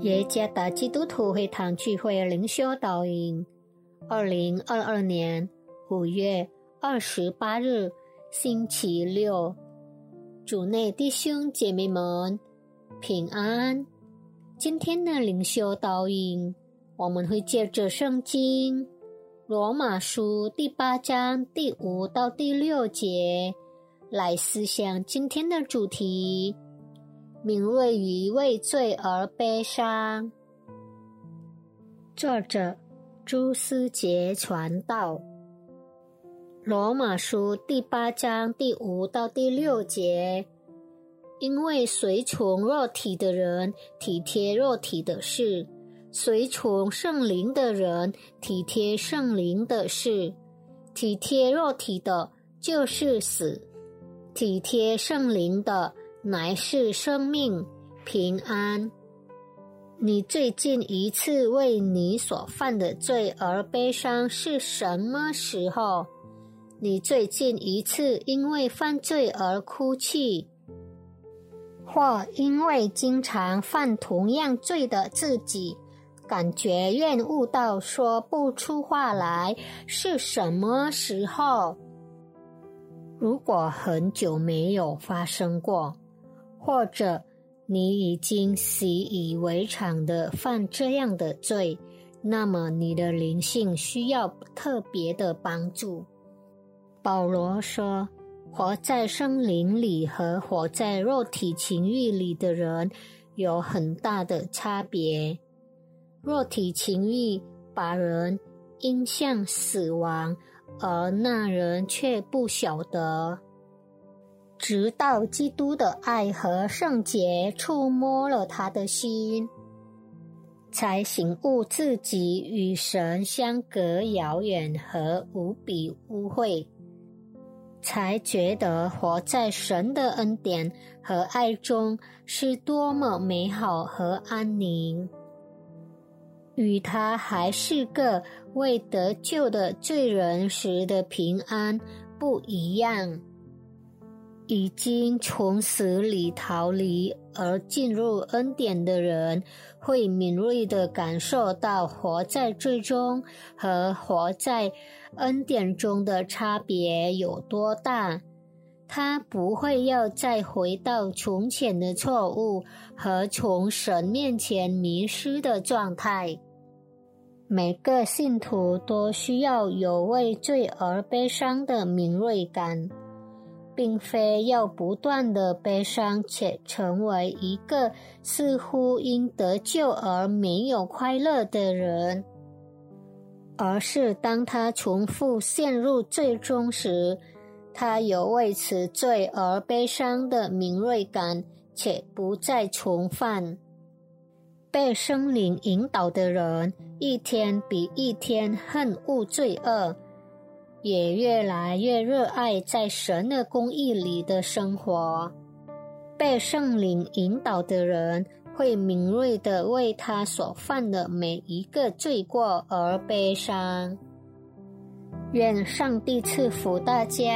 耶加达基督徒会堂聚会灵修导引，二零二二年五月二十八日星期六，主内弟兄姐妹们平安。今天的灵修导引，我们会借着圣经罗马书第八章第五到第六节来思想今天的主题。敏锐于为罪而悲伤。作者朱思杰传道。罗马书第八章第五到第六节，因为随从肉体的人体贴肉体的事，随从圣灵的人体贴圣灵的事。体贴肉体的，就是死；体贴圣灵的。乃是生命平安。你最近一次为你所犯的罪而悲伤是什么时候？你最近一次因为犯罪而哭泣，或因为经常犯同样罪的自己感觉厌恶到说不出话来是什么时候？如果很久没有发生过。或者你已经习以为常的犯这样的罪，那么你的灵性需要特别的帮助。保罗说：“活在生灵里和活在肉体情欲里的人有很大的差别。肉体情欲把人引向死亡，而那人却不晓得。”直到基督的爱和圣洁触摸了他的心，才醒悟自己与神相隔遥远和无比污秽，才觉得活在神的恩典和爱中是多么美好和安宁。与他还是个未得救的罪人时的平安不一样。已经从死里逃离而进入恩典的人，会敏锐地感受到活在最终和活在恩典中的差别有多大。他不会要再回到从前的错误和从神面前迷失的状态。每个信徒都需要有为罪而悲伤的敏锐感。并非要不断的悲伤且成为一个似乎因得救而没有快乐的人，而是当他重复陷入最终时，他有为此罪而悲伤的敏锐感，且不再重犯。被生灵引导的人，一天比一天恨恶罪恶。也越来越热爱在神的公义里的生活。被圣灵引导的人会敏锐地为他所犯的每一个罪过而悲伤。愿上帝赐福大家。